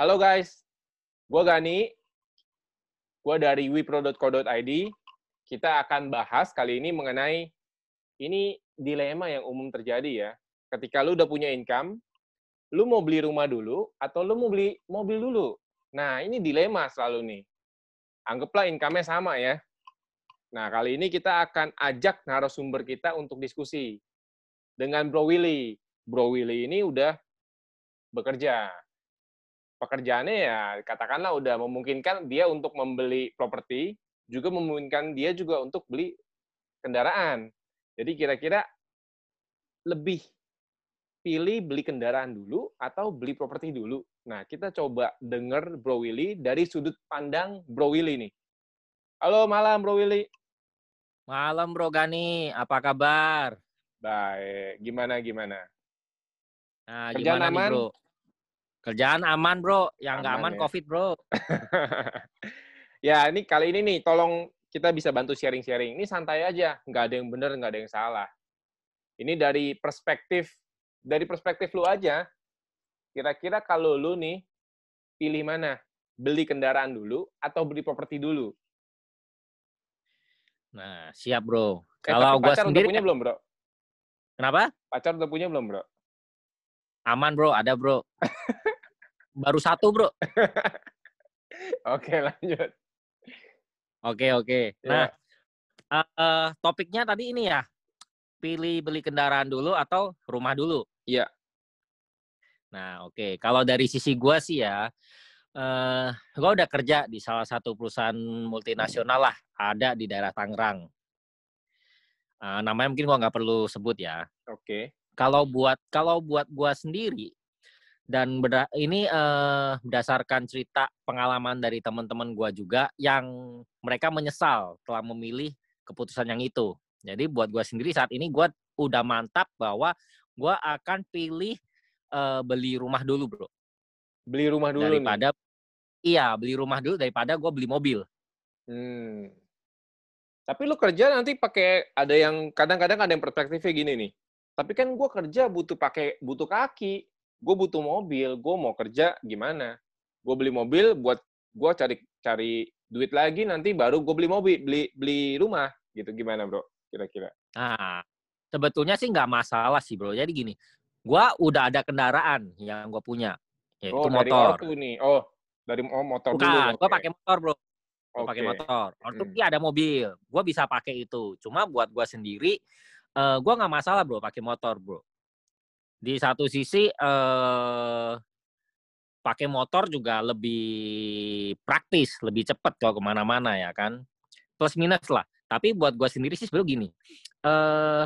Halo guys, gue Gani, gue dari wipro.co.id. Kita akan bahas kali ini mengenai ini dilema yang umum terjadi ya. Ketika lu udah punya income, lu mau beli rumah dulu atau lu mau beli mobil dulu. Nah, ini dilema selalu nih. Anggaplah income-nya sama ya. Nah, kali ini kita akan ajak narasumber kita untuk diskusi dengan Bro Willy. Bro Willy ini udah bekerja. Pekerjaannya ya katakanlah udah memungkinkan dia untuk membeli properti, juga memungkinkan dia juga untuk beli kendaraan. Jadi kira-kira lebih pilih beli kendaraan dulu atau beli properti dulu. Nah, kita coba dengar Bro Willy dari sudut pandang Bro Willy nih. Halo malam Bro Willy. Malam Bro Gani, apa kabar? Baik, gimana gimana? Nah, Kerjaan gimana nih, aman? Bro? Kerjaan aman, Bro. Yang nggak Aman aman ya. COVID, Bro. ya, ini kali ini nih, tolong kita bisa bantu sharing-sharing. Ini santai aja, nggak ada yang benar, nggak ada yang salah. Ini dari perspektif dari perspektif lu aja. Kira-kira kalau lu nih pilih mana? Beli kendaraan dulu atau beli properti dulu? Nah, siap, Bro. Eh, Kalau gua pacar sendiri udah punya belum, Bro? Kenapa? Pacar udah punya belum, Bro? Aman, Bro. Ada, Bro. Baru satu, Bro. Oke, lanjut. Oke, oke. Nah, eh, eh, topiknya tadi ini ya. Pilih beli kendaraan dulu atau rumah dulu? Iya. Nah, oke. Kalau dari sisi gua sih ya, eh gua udah kerja di salah satu perusahaan multinasional lah, ada di daerah Tangerang. Eh, namanya mungkin gua nggak perlu sebut ya. Oke. Kalau buat kalau buat gua sendiri dan berda- ini eh, berdasarkan cerita pengalaman dari teman-teman gua juga yang mereka menyesal telah memilih keputusan yang itu. Jadi buat gua sendiri saat ini gua udah mantap bahwa gua akan pilih eh, beli rumah dulu, Bro. Beli rumah dulu nih. daripada iya, beli rumah dulu daripada gua beli mobil. Hmm. Tapi lu kerja nanti pakai ada yang kadang-kadang ada yang perspektifnya gini nih. Tapi kan gue kerja butuh pakai butuh kaki, gue butuh mobil, gue mau kerja gimana? Gue beli mobil buat gue cari cari duit lagi nanti baru gue beli mobil, beli beli rumah gitu gimana bro? Kira-kira? Nah, sebetulnya sih nggak masalah sih, Bro. Jadi gini, gua udah ada kendaraan yang gua punya, yaitu Oh dari motor. ortu nih. Oh dari oh, motor dulu. Bukan, gua oke. pakai motor, Bro. Gua pakai Oke. motor. Ortu Hmm. dia ada mobil. Gua bisa pakai itu. Cuma buat gua sendiri eh gua nggak masalah, Bro, pakai motor, Bro. Di satu sisi eh pakai motor juga lebih praktis, lebih cepat kalau ke mana-mana ya kan. Plus minus lah. Tapi buat gua sendiri sih sebenarnya gini. Eh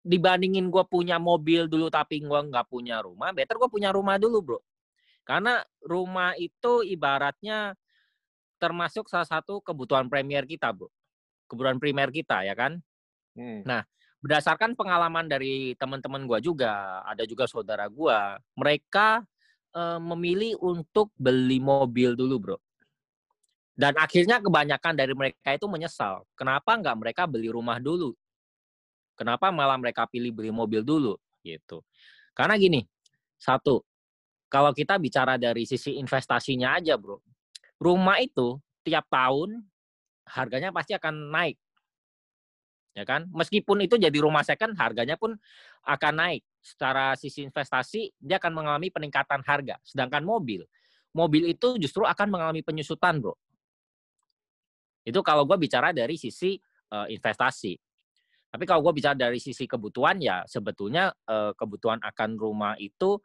dibandingin gua punya mobil dulu tapi gua nggak punya rumah, better gua punya rumah dulu, Bro. Karena rumah itu ibaratnya termasuk salah satu kebutuhan premier kita, Bro. Kebutuhan primer kita ya kan. Hmm. Berdasarkan pengalaman dari teman-teman gua juga, ada juga saudara gua, mereka eh, memilih untuk beli mobil dulu, Bro. Dan akhirnya kebanyakan dari mereka itu menyesal. Kenapa nggak mereka beli rumah dulu? Kenapa malah mereka pilih beli mobil dulu? Gitu. Karena gini, satu, kalau kita bicara dari sisi investasinya aja, bro, rumah itu tiap tahun harganya pasti akan naik, ya kan? Meskipun itu jadi rumah second, harganya pun akan naik. Secara sisi investasi, dia akan mengalami peningkatan harga. Sedangkan mobil, mobil itu justru akan mengalami penyusutan, bro. Itu kalau gue bicara dari sisi eh, investasi. Tapi kalau gue bicara dari sisi kebutuhan ya sebetulnya eh, kebutuhan akan rumah itu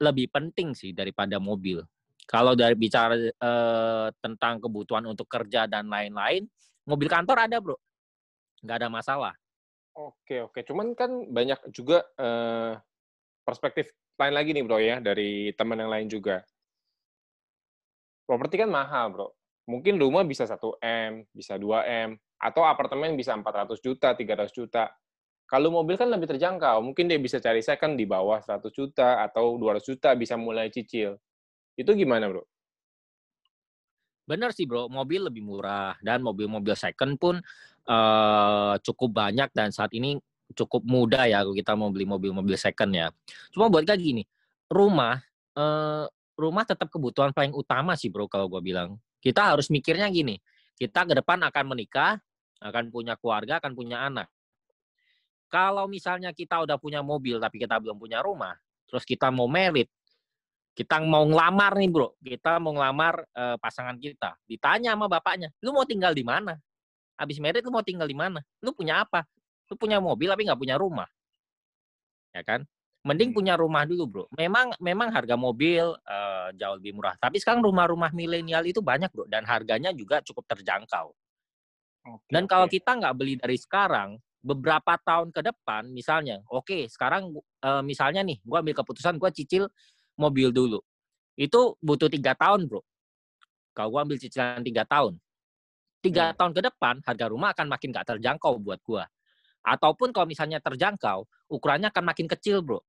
lebih penting sih daripada mobil. Kalau dari bicara eh, tentang kebutuhan untuk kerja dan lain-lain, mobil kantor ada bro, nggak ada masalah. Oke oke. Cuman kan banyak juga eh, perspektif lain lagi nih bro ya dari teman yang lain juga. Properti kan mahal bro. Mungkin rumah bisa 1 m, bisa 2 m, atau apartemen bisa 400 juta, 300 juta. Kalau mobil kan lebih terjangkau. Mungkin dia bisa cari second di bawah 100 juta atau 200 juta bisa mulai cicil. Itu gimana bro? Bener sih bro, mobil lebih murah dan mobil-mobil second pun eh, cukup banyak dan saat ini cukup mudah ya kalau kita mau beli mobil-mobil second ya. Cuma buat kayak gini, rumah eh, rumah tetap kebutuhan paling utama sih bro kalau gue bilang. Kita harus mikirnya gini, kita ke depan akan menikah, akan punya keluarga, akan punya anak. Kalau misalnya kita udah punya mobil tapi kita belum punya rumah, terus kita mau merit, kita mau ngelamar nih bro, kita mau ngelamar uh, pasangan kita, ditanya sama bapaknya, lu mau tinggal di mana? Habis merit lu mau tinggal di mana? Lu punya apa? Lu punya mobil tapi nggak punya rumah, ya kan? Mending hmm. punya rumah dulu, bro. Memang memang harga mobil uh, jauh lebih murah. Tapi sekarang rumah-rumah milenial itu banyak, bro, dan harganya juga cukup terjangkau. Okay, dan kalau kita nggak beli dari sekarang, beberapa tahun ke depan, misalnya, oke, okay, sekarang uh, misalnya nih, gue ambil keputusan, gue cicil mobil dulu. Itu butuh tiga tahun, bro. Kalau gue ambil cicilan tiga tahun, tiga hmm. tahun ke depan, harga rumah akan makin gak terjangkau buat gue. Ataupun kalau misalnya terjangkau, ukurannya akan makin kecil, bro.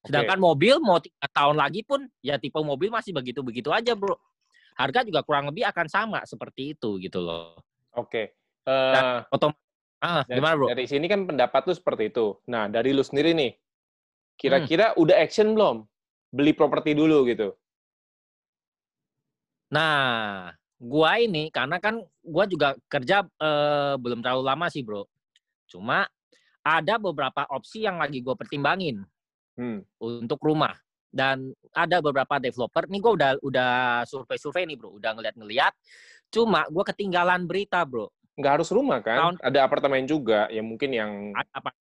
Sedangkan okay. mobil mau tiga tahun lagi pun ya tipe mobil masih begitu-begitu aja bro. Harga juga kurang lebih akan sama seperti itu gitu loh. Oke. Okay. Uh, otom ah, dari, gimana bro? Dari sini kan pendapat tuh seperti itu. Nah dari lu sendiri nih, kira-kira hmm. udah action belum? Beli properti dulu gitu. Nah, gua ini karena kan gua juga kerja eh, belum terlalu lama sih bro. Cuma ada beberapa opsi yang lagi gue pertimbangin hmm. untuk rumah. Dan ada beberapa developer, nih gue udah udah survei-survei nih bro, udah ngeliat-ngeliat. Cuma gue ketinggalan berita bro. Nggak harus rumah kan? Tahun, ada apartemen juga yang mungkin yang apa,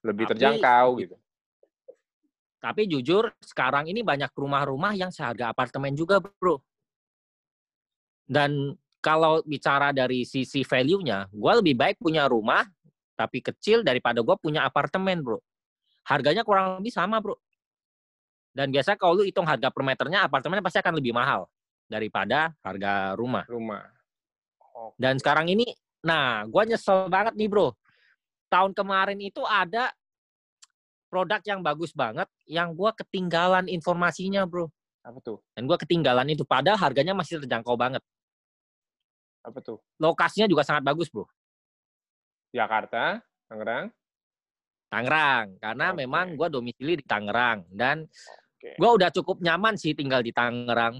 lebih tapi, terjangkau gitu. Tapi jujur sekarang ini banyak rumah-rumah yang seharga apartemen juga bro. Dan kalau bicara dari sisi value-nya, gue lebih baik punya rumah tapi kecil daripada gue punya apartemen bro harganya kurang lebih sama bro. Dan biasa kalau lu hitung harga per meternya apartemennya pasti akan lebih mahal daripada harga rumah. Rumah. Okay. Dan sekarang ini, nah, gue nyesel banget nih bro. Tahun kemarin itu ada produk yang bagus banget, yang gue ketinggalan informasinya bro. Apa tuh? Dan gue ketinggalan itu, padahal harganya masih terjangkau banget. Apa tuh? Lokasinya juga sangat bagus bro. Jakarta, Tangerang. Tangerang karena okay. memang gue domisili di Tangerang dan okay. gue udah cukup nyaman sih tinggal di Tangerang.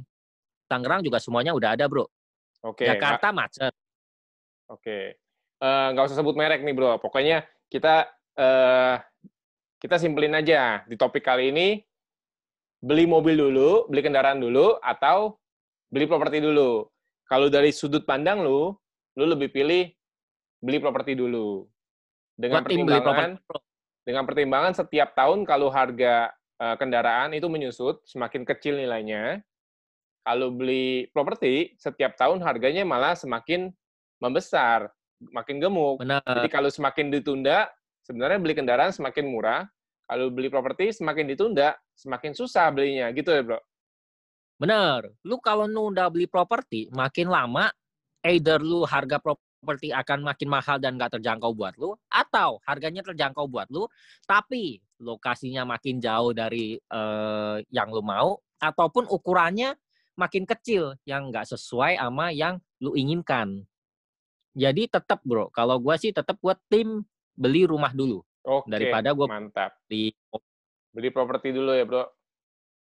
Tangerang juga semuanya udah ada bro. Oke. Okay. Jakarta macet. Oke. Okay. Uh, nggak usah sebut merek nih bro. Pokoknya kita uh, kita simpelin aja di topik kali ini beli mobil dulu, beli kendaraan dulu, atau beli properti dulu. Kalau dari sudut pandang lu, lu lebih pilih beli properti dulu. Dengan pertimbangan, dengan pertimbangan setiap tahun kalau harga uh, kendaraan itu menyusut, semakin kecil nilainya. Kalau beli properti, setiap tahun harganya malah semakin membesar, makin gemuk. Benar. Jadi kalau semakin ditunda, sebenarnya beli kendaraan semakin murah. Kalau beli properti semakin ditunda, semakin susah belinya, gitu ya, Bro? Benar. Lu kalau nunda beli properti, makin lama, either lu harga properti akan makin mahal dan nggak terjangkau buat lu, atau harganya terjangkau buat lu, tapi lokasinya makin jauh dari uh, yang lu mau, ataupun ukurannya makin kecil yang nggak sesuai sama yang lu inginkan. Jadi tetap bro, kalau gue sih tetap buat tim beli rumah dulu Oke, daripada gue mantap. Beli beli properti dulu ya bro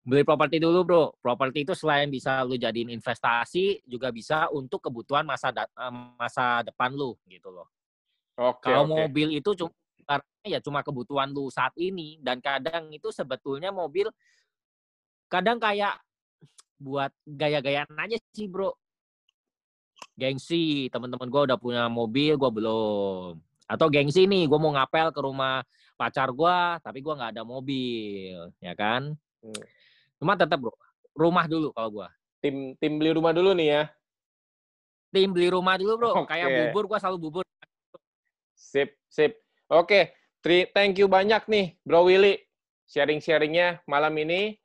beli properti dulu bro. Properti itu selain bisa lu jadiin investasi, juga bisa untuk kebutuhan masa eh, masa depan lu gitu loh. Oke. Kalau oke. mobil itu cuma ya cuma kebutuhan lu saat ini dan kadang itu sebetulnya mobil kadang kayak buat gaya-gayaan aja sih bro. Gengsi, teman-teman gue udah punya mobil, gue belum. Atau gengsi nih, gue mau ngapel ke rumah pacar gue, tapi gue nggak ada mobil, ya kan? Hmm. Cuma tetap bro, rumah dulu kalau gua. Tim tim beli rumah dulu nih ya. Tim beli rumah dulu bro. Okay. Kayak bubur gua selalu bubur. Sip, sip. Oke, okay. thank you banyak nih Bro Willy sharing-sharingnya malam ini.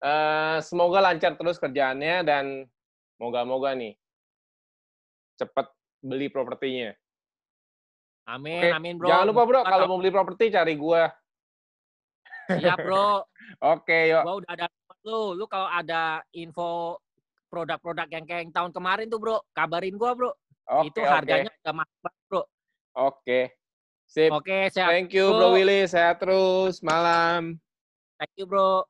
Uh, semoga lancar terus kerjaannya dan moga-moga nih cepat beli propertinya. Amin, okay. amin bro. Jangan lupa bro, kalau mau beli properti cari gua. Siap bro. Oke, okay, yuk. Gua udah ada lu, lu kalau ada info produk-produk yang kayak tahun kemarin tuh bro, kabarin gua bro. Okay, itu harganya okay. udah masuk bro. Oke. Okay. Sip. Oke, okay, sehat. Thank you bro Willy, sehat terus. Malam. Thank you bro.